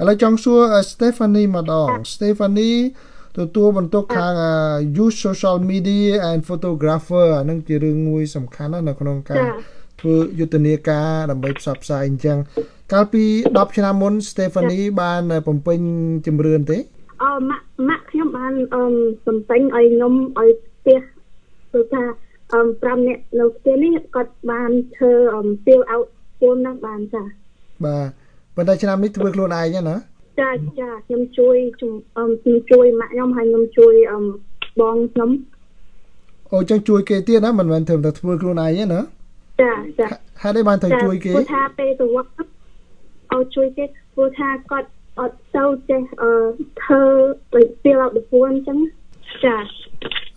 ឥឡូវចង់សួរ Stephanie ម្ដង Stephanie ទទួលបន្ទុកខាង use social media and photographer អានឹងជារឿងមួយសំខាន់ណាស់នៅក្នុងការធ្វើយុទ្ធនាការដើម្បីផ្សព្វផ្សាយអញ្ចឹងកាលពី10ឆ្នាំមុន Stephanie បានបំពេញជំរឿនទេអឺម៉ាក់ម៉ាក់ខ្ញុំបានអឺបំពេញឲ្យខ្ញុំឲ្យផ្ទះគឺថាអឺ5នាក់នៅផ្ទះនេះគាត់បានធ្វើអឺ fill out form នឹងបានចាបាទ ប៉ុន្តែឆ្នាំនេះធ្វើខ្លួនឯងណាចាចាខ្ញុំជួយអឺខ្ញុំជួយម៉ាក់ខ្ញុំហើយខ្ញុំជួយអឺបងខ្ញុំអូអញ្ចឹងជួយគេទៀតណាមិនមែនធ្វើតែធ្វើខ្លួនឯងទេណាចាចាហេតុអីបានទៅជួយគេព្រោះថាពេលទៅវត្តឲ្យជួយគេព្រោះថាគាត់អត់ទៅចេះអឺធ្វើដូច fill out the form អញ្ចឹងចា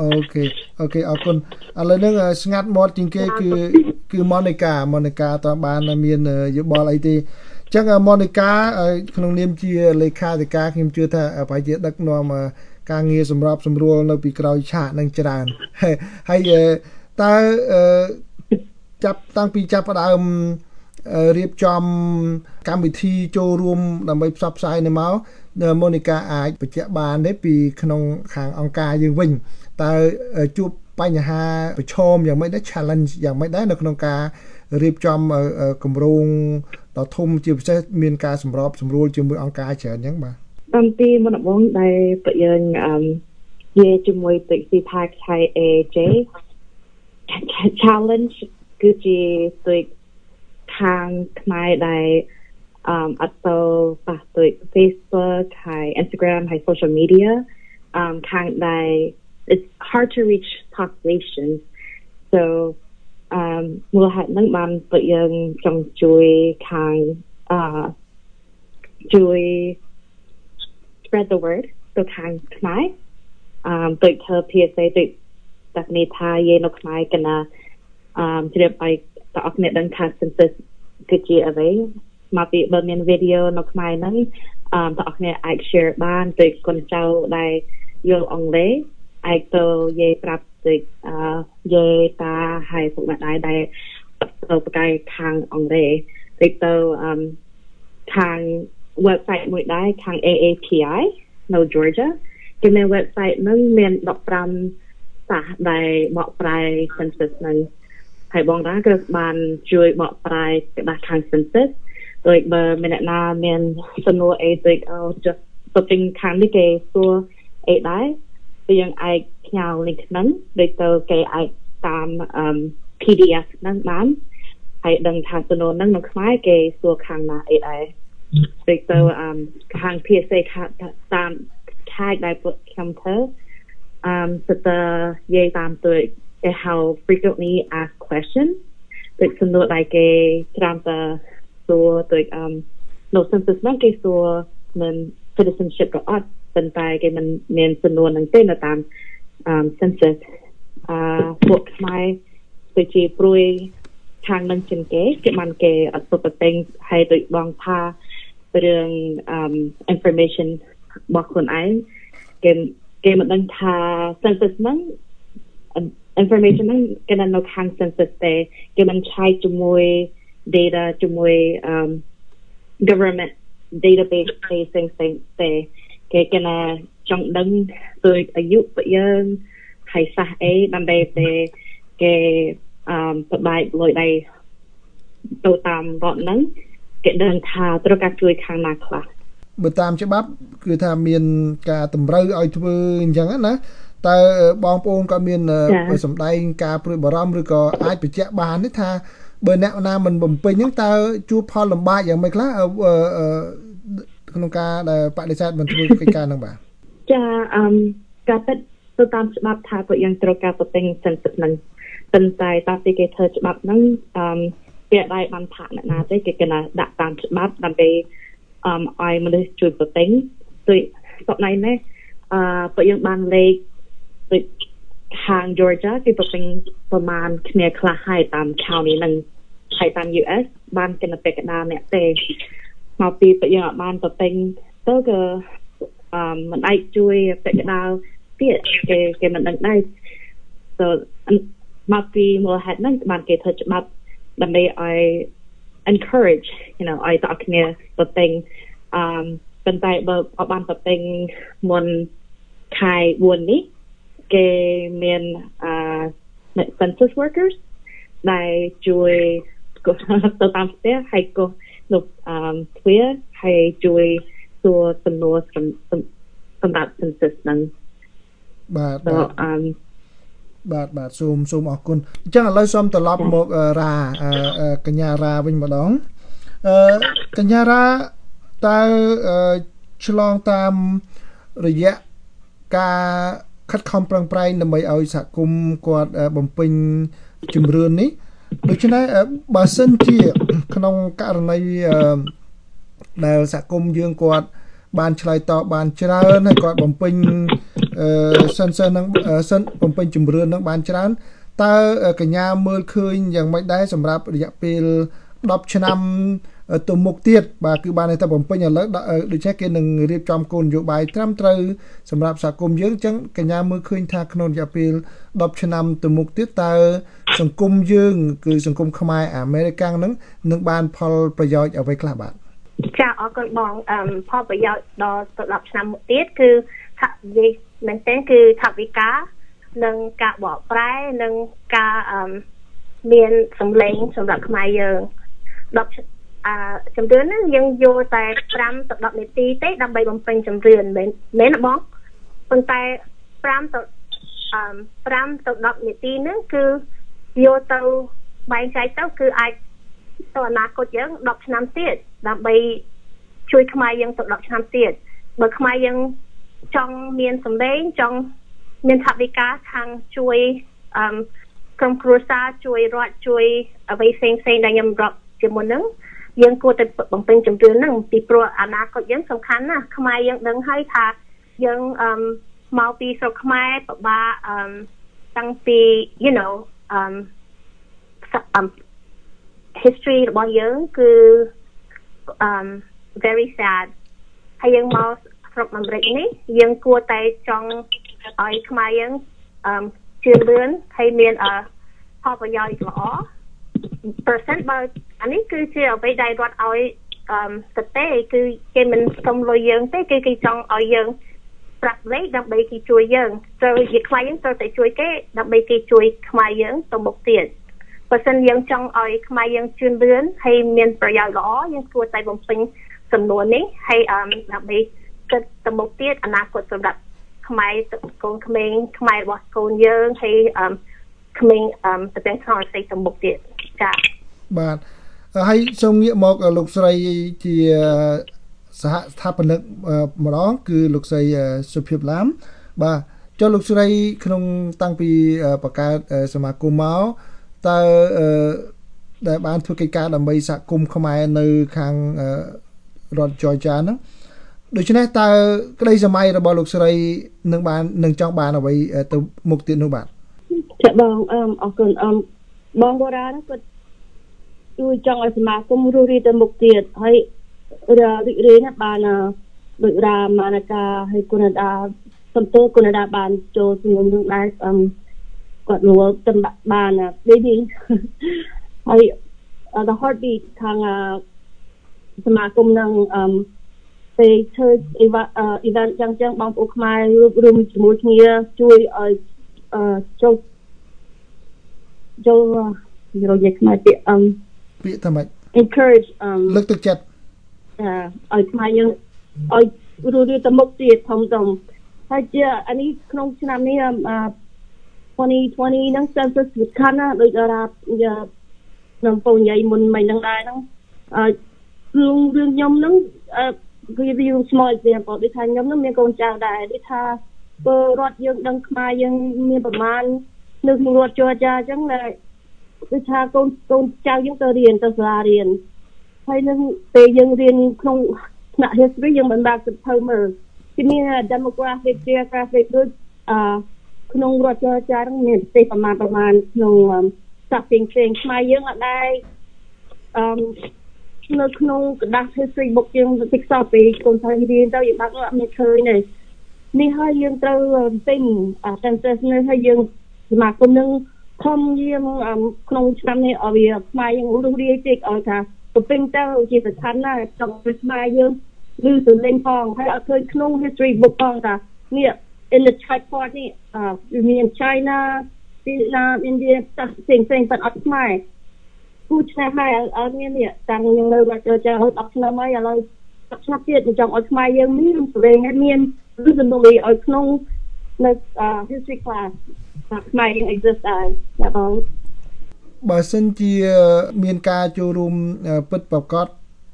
អូខេអូខេអរគុណឥឡូវនេះស្ងាត់មាត់ជាងគេគឺគឺ Monica Monica តើបានមានយោបល់អីទេ ចឹងម៉ូនីកាក្នុងនាមជាលេខាធិការខ្ញុំជឿថាប្រហែលជាដឹកនាំការងារសម្របសម្រួលនៅពីក្រោយឆាកនឹងច្រើនហើយតើចាប់តាំងពីចាប់ផ្ដើមរៀបចំកម្មវិធីចូលរួមដើម្បីផ្សព្វផ្សាយនេះមកម៉ូនីកាអាចបញ្ជាក់បានទេពីក្នុងខាងអង្គការយើងវិញតើជួបបញ្ហាប្រឈមយ៉ាងម៉េចដែរ challenge យ៉ាងម៉េចដែរនៅក្នុងការ រៀបចំគម្រោងដ៏ធំជាពិសេសមានការសម្របសម្រួលជាមួយអង្គការច្រើនអញ្ចឹងបាទតាំងពីមុនដំបូងដែលពួកយើងអឺនិយាយជាមួយទៅទីផាកឆៃ AJ challenge គឺជាទៅខាងខ្មែរដែលអឺអត់ទៅប៉ះទៅ Facebook ហើយ Instagram ហើយ social media អឺខាងដែល it's hard to reach populations so អឺមូលហេតុហ្នឹងបានពួកយើងចង់ជួយខាងអឺជួយ spread the word ទៅខាងខ្មែរអឺទៅធ្វើ PSA ទៅតែនេះថាយេនៅខ្មែរកណាអឺជ្រាបឲ្យតើអស់អ្នកដឹងថា census គឺជាអ្វីមកពីបើមានវីដេអូនៅខ្មែរហ្នឹងអឺតើអស់អ្នកអាច share បានទៅកូនចៅដែលយល់អង់គ្លេសអាចទៅនិយាយប្រាប់ ដូចអឺយេតាហើយពួកអ្នកដែរដែលទៅប្រកែកខាងអង់គ្លេសដូចទៅអឺខាង website មួយដែរខាង AAPI នៅ Georgia គេមាន website ហ្នឹងមាន15សាសដែរបកប្រែ census ហ្នឹងហើយបងតាគឺបានជួយបកប្រែក្តាស់ខាង census ដូចបើមានអ្នកណាមានសំណួរអីដូច just ទៅពីខាងនេះគេសួរអីដែរពីយើងអាច ផ្ញើ link ហ្នឹងដូចទៅគេអាចតាម PDF ហ្នឹងបានហើយដឹងថាសំណួរហ្នឹងនៅខ្មែរគេសួរខាងណាអីដែរដូចទៅខាង PSA តាម tag ដែលពួកខ្ញុំធ្វើអឺទៅនិយាយតាមទៅ how frequently asked questions ដូចសំណួរដែលគេច្រើនតែសួរដូចអឺ no census ហ្នឹងគេសួរមិន citizenship ក៏អត់ប៉ុន្តែគេមិនមានសំណួរហ្នឹងទេនៅតាម um census អឺពួកខ្មែរទៅជាព្រួយខាងនឹងជាងគេគេបានគេអត់ទៅតែងហើយដូចបងថារឿង um information របស់ខ្លួនឯងគេគេមិនដឹងថា census ហ្នឹង information ហ្នឹងគេនៅខាង census ទេគេមិនឆែកជាមួយ data ជាមួយ um government database ផ្សេងផ្សេងទេគេគេណា ចង់ដឹងទៅអាយុពួកយើងហើយសះអីដើម្បីតែគេអឺបបែកលុយដៃទៅតាមរត់ហ្នឹងគេដឹងថាត្រូវការជួយខាងណាខ្លះបើតាមច្បាប់គឺថាមានការតម្រូវឲ្យធ្វើអញ្ចឹងណាតើបងប្អូនក៏មានសម្ដែងការព្រួយបារម្ភឬក៏អាចបញ្ជាក់បានទេថាបើអ្នកណាមិនបំពេញហ្នឹងតើជួបផលលំបាកយ៉ាងម៉េចខ្លះក្នុងការដែលបដិសេធមិនធ្វើកិច្ចការហ្នឹងបាទ ចាអឺការពិតទៅតាមច្បាប់ថាពួកយើងត្រូវការបំពេញសិនទឹកហ្នឹងប៉ុន្តែតាពីគេធ្វើច្បាប់ហ្នឹងអឺពាក្យដៃបានផាកអ្នកណាទេគេគណៈដាក់តាមច្បាប់ដើម្បីអឺឲ្យមនុស្សជួយបំពេញដូចសពណៃនេះអឺពួកយើងបានលេខដូចខាង Georgia គេបំពេញប្រមាណគ្នាខ្លះហើយតាម county ហ្នឹងហើយតាម US បានគណៈពេកដាអ្នកទេមកពីពួកយើងអត់បានបំពេញទៅក៏អឺ មិនអាចជួយពាក់កណ្ដាលទៀតគេគេមិនដឹងដែរ so មកពីមូលហេតុហ្នឹងបានគេធ្វើច្បាប់ដើម្បីឲ្យ encourage you know ឲ្យតើគ្នាទៅពេញអឺប៉ុន្តែបើបានទៅពេញមុនខែ4នេះគេមានអឺ census workers ដែលជួយទៅតាមផ្ទះហើយក៏នៅអឺទ្វាហើយជួយ សួរសំណួរសម្រាប់ census ហ្នឹងបាទបាទអឺបាទបាទសូមសូមអរគុណអញ្ចឹងឥឡូវសូមត្រឡប់មករ៉ាកញ្ញារ៉ាវិញម្ដងអឺកញ្ញារ៉ាតើឆ្លងតាមរយៈការខិតខំប្រឹងប្រែងដើម្បីឲ្យសហគមន៍គាត់បំពេញជំរឿននេះដូច្នេះបើសិនជាក្នុងករណី ដែលសហគមន៍យើងគាត់បានឆ្លើយតបបានច្រើនហើយគាត់បំពេញអឺសិនសិននឹងសិនបំពេញជំរឿននឹងបានច្រើនតើកញ្ញាមើលឃើញយ៉ាងម៉េចដែរសម្រាប់រយៈពេល10ឆ្នាំទៅមុខទៀតបាទគឺបានតែបំពេញឥឡូវដូច្នេះគេនឹងរៀបចំគោលនយោបាយត្រឹមត្រូវសម្រាប់សហគមន៍យើងអញ្ចឹងកញ្ញាមើលឃើញថាក្នុងរយៈពេល10ឆ្នាំទៅមុខទៀតតើសង្គមយើង គឺសង្គមខ្មែរអាមេរិកហ្នឹងនឹងបានផលប្រយោជន៍អ្វីខ្លះបាទ ចាអរគុណបងអឺផលប្រយោជន៍ដល់ទៅ10ឆ្នាំមុខទៀតគឺថានិយាយមែនទែនគឺថាវិការនិងការបកប្រែនិងការអឺមានសម្លេងសម្រាប់ខ្មែរយើង10អឺជំរឿនហ្នឹងយើងយកតែ5ទៅ10នាទីទេដើម្បីបំពេញជំរឿនមែនមែនបងប៉ុន្តែ5ទៅអឺ5ទៅ10នាទីហ្នឹងគឺយកទៅបែងចែកទៅគឺអាច ទៅអនាគតយើង10ឆ្នាំទៀតដើម្បីជួយខ្មែរយើងទៅ10ឆ្នាំទៀតបើខ្មែរយើងចង់មានសម្លេងចង់មានថវិកាខាងជួយអឺក្រុមគ្រួសារជួយរដ្ឋជួយអ្វីផ្សេងផ្សេងដែលខ្ញុំរាប់ជាមុនហ្នឹងយើងគួរតែបំពេញជំរឿនហ្នឹងពីព្រោះអនាគតយើងសំខាន់ណាស់ខ្មែរយើងដឹងហើយថាយើងអឺមកពីស្រុកខ្មែរពិបាកអឺតាំងពី you know អឺ history របស់យើងគឺ um very sad ហើយយើងមកស្រុកអាមេរិកនេះយើងគួរតែចង់ឲ្យខ្មែរយើងអឺជឿនលឿនហើយមានអផលប្រយោជន៍ល្អ percent បើអានេះគឺជាអ្វីដែលរដ្ឋឲ្យអឺទៅទេគឺគេមិនសុំលុយយើងទេគឺគេចង់ឲ្យយើងប្រាក់លេខដើម្បីគេជួយយើងត្រូវជាខ្មែរយើងត្រូវតែជួយគេដើម្បីគេជួយខ្មែរយើងទៅមុខទៀត បើសិនយើងចង់ឲ្យខ្មែរយើងជឿនលឿនហើយមានប្រយោជន៍ល្អយើងគួរតែបំពេញសំណួរនេះហើយអឺដើម្បីគិតទៅមុខទៀតអនាគតសម្រាប់ខ្មែរកូនក្មេងខ្មែររបស់កូនយើងហើយអឺក្មេងអឺទៅទាំងក្នុងសេចទៅមុខទៀតចា៎បាទហើយសូមងាកមកលោកស្រីជាសហស្ថាបនិកម្ដងគឺលោកស្រីសុភិបឡាមបាទចុះលោកស្រីក្នុងតាំងពីបង្កើតសមាគមមក តើដែលបានធ្វើកិច្ចការដើម្បីសហគមន៍ខ្មែរនៅខាងរដ្ឋ Georgia ហ្នឹងដូច្នេះតើក្តីសម័យរបស់លោកស្រីនឹងបាននឹងចង់បានអ្វីទៅមុខទៀតនោះបាទចាបងអឺអរគុណអឺបងបូរ៉ាគាត់ជួយចង់ឲ្យសមាគមរស់រាយទៅមុខទៀតហើយរីករាយណាស់បានដូចរាមានកាហើយគុណដាសំទោគុណដាបានចូលជំនុំនឹងដែរអឺ គាត់រួលទៅបាន baby ហើយ the heartbeat ខាងសមាគមនឹងអឺពេលធ្វើអ៊ីវ៉ាអ៊ីវ៉ាន់ចឹងចឹងបងប្អូនខ្មែររួមជាមួយគ្នាជួយឲ្យអឺចូលចូលនិយាយខ្មែរពាក្យអឹមពាក្យថាម៉េច encourage អឹមលើកទឹកចិត្តអឺឲ្យខ្មែរយើងឲ្យរស់រាយទៅមុខទៀតធំធំហើយជាអានេះក្នុងឆ្នាំនេះអឺ 2020ហ្នឹង census វិខាណាដូចតារាក្នុងពូនិយាយមុនមិនហ្នឹងដែរហ្នឹងអឺរឿងរឿងខ្ញុំហ្នឹងអឺ give you small example ដូចថាខ្ញុំហ្នឹងមានកូនចៅដែរដូចថាបើរដ្ឋយើងដឹងខ្មែរយើងមានប្រមាណនៅក្នុងរដ្ឋចរចាអញ្ចឹងដែលដូចថាកូនកូនចៅយើងទៅរៀនទៅសាលារៀនហើយនឹងពេលយើងរៀនក្នុងថ្នាក់ history យើងមិនបានសិភៅមើលគឺមាន demographic geographic ដូចអឺ ក្នុងរដ្ឋចរចានឹងមានប្រទេសប្រមាណប្រមាណក្នុងសាផ្សេងផ្សេងខ្មែរយើងអត់ដែរអឺនៅក្នុងกระดาษ history book យើងតិចសោះពីកូនស្រីរៀនទៅយើងបាក់អត់មានឃើញទេនេះហើយយើងត្រូវទិញ census នេះហើយយើងសមាគមនឹងខំយាមក្នុងឆ្នាំនេះឲ្យវាខ្មែរយើងរស់រាយតិចឲ្យថាទៅពេញទៅជាស្ថានណាចង់ឲ្យខ្មែរយើង ឮសំឡេងផងហើយអត់ឃើញក្នុង history book ផងថានេះ in the Thai part នេះអឺមាន China ពីណា India ផ្សេងផ្សេងប៉ុន្តែអត់ខ្មែរគូឆ្នាំហើយអត់មាននេះតាំងយើងនៅមកចារហូត10ឆ្នាំហើយឥឡូវ10ឆ្នាំទៀតចង់ឲ្យខ្មែរយើងមានសម្លេងឲ្យមាន visibility ឲ្យក្នុងនៅ history class ថាខ្មែរយើង exist ដែរចាបងបើសិនជាមានការចូលរួមពិតប្រកប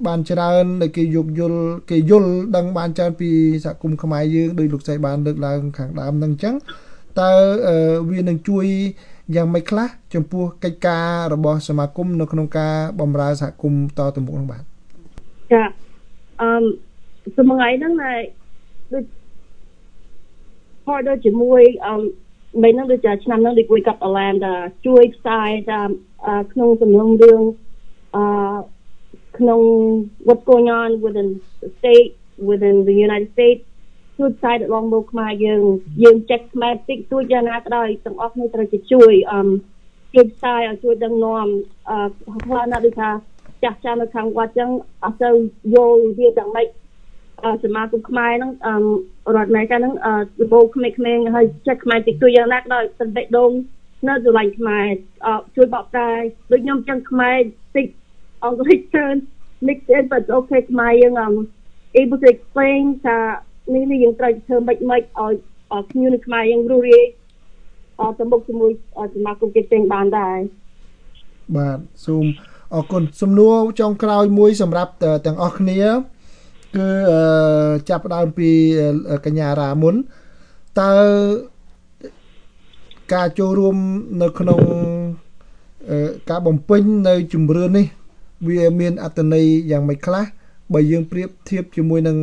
បានច្រើនដែលគេយោគយល់គេយល់ដឹងបានច្រើនពីសហគមន៍ខ្មែរយើងដោយលោកស្រីបានលើកឡើងខាងដើមហ្នឹងអញ្ចឹងតើវានឹងជួយយ៉ាងម៉េចខ្លះចំពោះកិច្ចការរបស់សមាគមនៅក្នុងការបម្រើសហគមន៍តទៅមុខនោះបាទចាអឺសមងៃហ្នឹងដែរដូចផលដូចជាមួយអឺមិនហ្នឹងដូចឆ្នាំហ្នឹងដូច Wake Up Atlanta ជួយផ្សាយតាមក្នុងសំណុំរឿងអឺ ក្នុង what's going on within the state within the United States ជួយផ្សាយដល់មកខ្មែរយើងយើងចេះខ្មែរតិចទួចយ៉ាងណាក៏ដោយទាំងអស់គ្នាត្រូវជួយអឺជួយផ្សាយឲ្យជួយដឹងនាំអឺខ្លះណាស់ដូចថាចាស់ចាស់នៅខាងវត្តចឹងអត់ទៅយល់វាយ៉ាងម៉េចសមាគមខ្មែរហ្នឹងអឺរដ្ឋអាមេរិកហ្នឹងអឺដំបូងក្មេងៗហើយចេះខ្មែរតិចតួចយ៉ាងណាក៏ដោយសន្តិដងនៅស្រឡាញ់ខ្មែរជួយបកប្រែដូចខ្ញុំចឹងខ្មែរតិច អង់គ្លេសច្រើន mix in but okay ខ្មែរយើង um able to explain ថានេះនេះយើងត្រូវធ្វើម៉េចម៉េចឲ្យខ្ញុំនៅខ្មែរយើងរួរាយអត់ទៅមុខជាមួយសមាគមទៀតផ្សេងបានដែរបាទសូមអរគុណសំណួរចុងក្រោយមួយសម្រាប់ទាំងអស់គ្នាគឺចាប់ផ្ដើមពីកញ្ញារាមុនតើការចូលរួមនៅក្នុងការបំពេញនៅជំរឿននេះ វាមានអត្តន័យយ៉ាងម៉េចខ្លះបើយើងប្រៀបធៀបជាមួយនឹង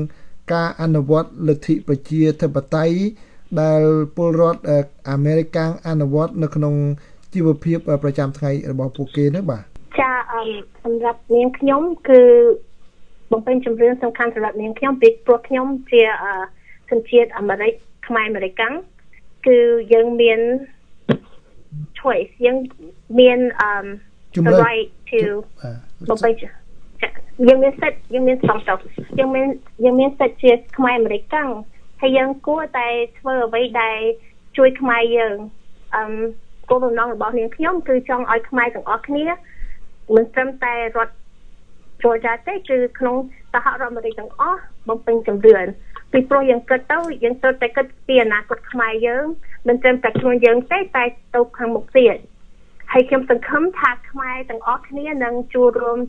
ការអនុវត្តលទ្ធិប្រជាធិបតេយ្យដែលពលរដ្ឋអាមេរិកអនុវត្តនៅក្នុងជីវភាពប្រចាំថ្ងៃរបស់ពួកគេនោះបាទចាសម្រាប់នាងខ្ញុំគឺបំពេញជំរឿនសំខាន់សម្រាប់នាងខ្ញុំពីព្រោះខ្ញុំជាសញ្ជាតិអាមេរិកខ្មែរអាមេរិកាំងគឺយើងមាន choice យើងមាន um the right to បំពេញយើងមានសិទ្ធយើងមានសំទៅយើងមានយើងមានសិទ្ធជាខ្មែរអាមេរិកកាំងហើយយើងគួរតែធ្វើអ្វីដែលជួយខ្មែរយើងអឹមគោលបំណងរបស់នាងខ្ញុំគឺចង់ឲ្យខ្មែរទាំងអស់គ្នាមិនត្រឹមតែរដ្ឋ Georgia ទេគឺក្នុងសហរដ្ឋអាមេរិកទាំងអស់បំពេញចម្រឿនពីព្រោះយើងគិតទៅយើងត្រូវតែគិតពីអនាគតខ្មែរយើងមិនត្រឹមតែខ្លួនយើងទេតែទៅខាងមុខទៀត ហើយខ្ញុំសង្ឃឹមថាខ្មែរទាំងអស់គ្នានឹងចូលរួម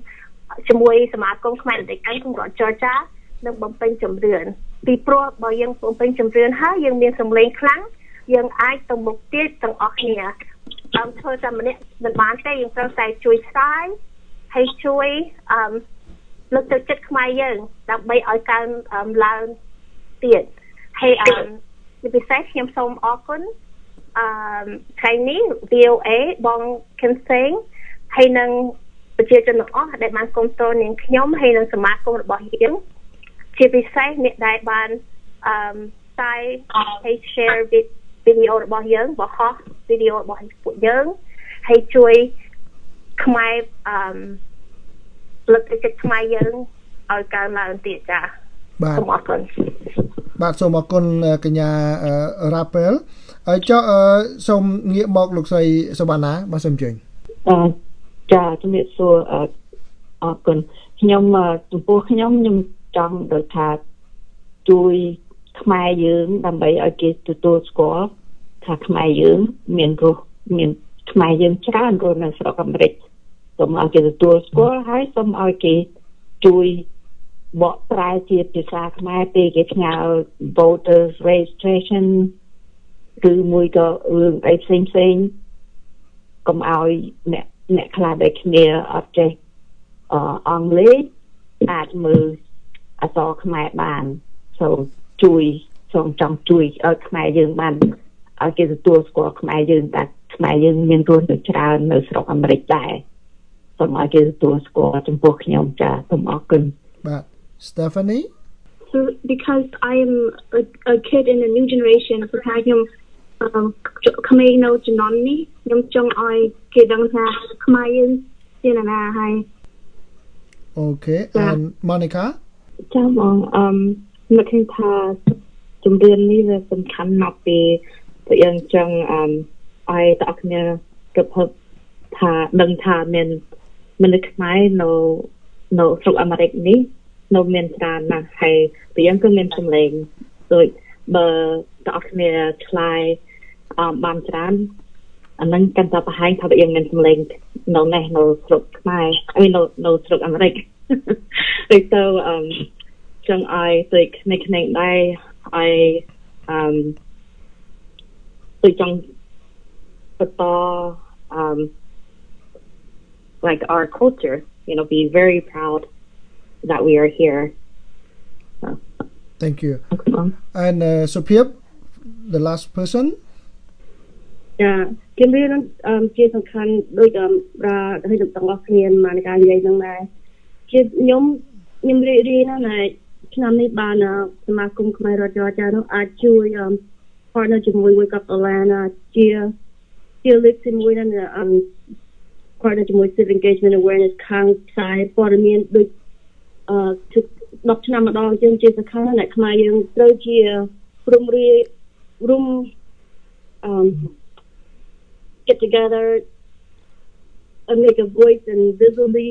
ជាមួយសមាគមខ្មែរអន្តរជាតិក្នុងរដ្ឋ Georgia នឹងបំពេញចម្រឿនពីព្រោះបើយើងបំពេញចម្រឿនហើយយើងមានសម្លេងខ្លាំងយើងអាចទៅមុខទៀតទាំងអស់គ្នាអឺធ្វើតែម្នាក់មិនបានទេយើងត្រូវតែជួយផ្សាយហើយជួយអឺលើកទឹកចិត្តខ្មែរយើងដើម្បីឲ្យកើនឡើងទៀតហើយអឺជាពិសេសខ្ញុំសូមអរគុណ អឺថ្ងៃនេះ VOA បងខឹមសេងហើយនឹងប្រជាជនទាំងអស់ដែលបានគ្រប់គ្រងនាងខ្ញុំហើយនឹងសមាគមរបស់យើងជាពិសេសអ្នកដែលបានអឺផ្សាយហើយ share វីដេអូរបស់យើងបោះវីដេអូរបស់ពួកយើងហើយជួយខ្មែរអឺលើកទឹកចិត្តខ្មែរយើងឲ្យកើនឡើងទៀតចា៎បាទសូមអរគុណ បាទសូមអរគុណកញ្ញារ៉ាពេលហើយចុះសូមងាកមកលោកស្រីសវណ្ណាបាទសូមអញ្ជើញអឺចាជំរាបសួរអរគុណខ្ញុំចំពោះខ្ញុំខ្ញុំចង់ដូចថាជួយខ្មែរយើងដើម្បីឲ្យគេទទួលស្គាល់ថាខ្មែរយើងមានរស់មានខ្មែរយើងច្រើនរស់នៅស្រុកអាមេរិកសូមឲ្យគេទទួលស្គាល់ហើយសូមឲ្យគេជួយ បកប្រែជាភាសាខ្មែរពេលគេផ្ញើ voters registration ឬមួយក៏រឿងអីផ្សេងផ្សេងកុំឲ្យអ្នកអ្នកខ្លះដូចគ្នាអត់ចេះអង់គ្លេសអាចមើលអក្សរខ្មែរបានសូមជួយសូមចង់ជួយឲ្យខ្មែរយើងបានឲ្យគេទទួលស្គាល់ខ្មែរយើងតែខ្មែរយើងមានរស់នៅច្រើននៅស្រុកអាមេរិកដែរសូមឲ្យគេទទួលស្គាល់ចំពោះខ្ញុំចាសូមអរគុណបាទ Stephanie So because I am a, a kid in a new generation ព្រោះថាខ្ញុំក្មេងនៅជំនាន់នេះខ្ញុំចង់ឲ្យគេដឹងថាខ្មែរយើងជាណាហើយអូខេ and Monica ចាបងអឺនឹកឃើញថាជំរឿននេះវាសំខាន់ណាស់ពីពួកយើងចង់អឺឲ្យតើគ្នាប្រភពថាដឹងថាមានមនុស្សខ្មែរនៅនៅស្រុកអាមេរិកនេះ នៅមានច្រើនណាស់ហើយពួកយើងក៏មានសម្លេងដូចបើតើគ្នាឆ្លើយអមបានច្រើនអានឹងកាន់តែបង្ហាញថាពួកយើងមានសម្លេងនៅនេះនៅស្រុកខ្មែរហើយនៅនៅស្រុកអាមេរិកដូចទៅអឺចង់ឲ្យដូចគ្នាគ្នាដែរឲ្យអឺដូចចង់បន្ត um like our culture you know be very proud that we are here so, thank you okay. and uh, Sophia the last person ចាជំរាបនឹងជាសំខាន់ដូចប្រាឲ្យទាំងអស់គ្នាមកនៃការនិយាយនឹងដែរជាខ្ញុំខ្ញុំរីករាយណាស់ដែលឆ្នាំនេះបានសមាគមខ្មែររដ្ឋាភិបាលនោះអាចជួយ partner ជាមួយ Wake Up Atlanta ជាជាលើកទី1នៅ um partner ជាមួយ civic engagement awareness ខាងផ្សាយព័ត៌មានដូចអឺ 10ឆ្នាំម្ដងជាងជាសំខាន់ណាស់ខ្មែរយើងត្រូវជាព្រមរៀរួម um get together and make a voice and visibly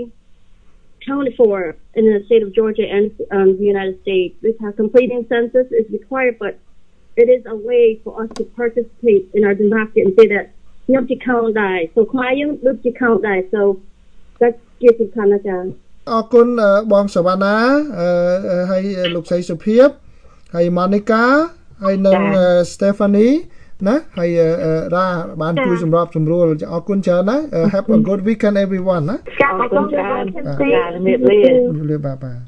counted for in the state of Georgia and um, the United States. Because completing census is required, but it is a way for us to participate in our democracy and say that ខ្ញុំជា count ដែរ so ខ្មែរយើងដូចជា count ដែរ so that's ជាសំខាន់ណាស់ចា៎ អរគុណបងសវណ្ណាហើយលោកស្រីសុភាពហើយម៉ានីកាហើយនិង Stephanie ណាហើយរ៉ាបានជួយសម្របសម្រួលអរគុណច្រើនណា Have a good weekend everyone ណាចាអរគុណច្រើនចាជំរាបលាជំរាបលាបាទបាទ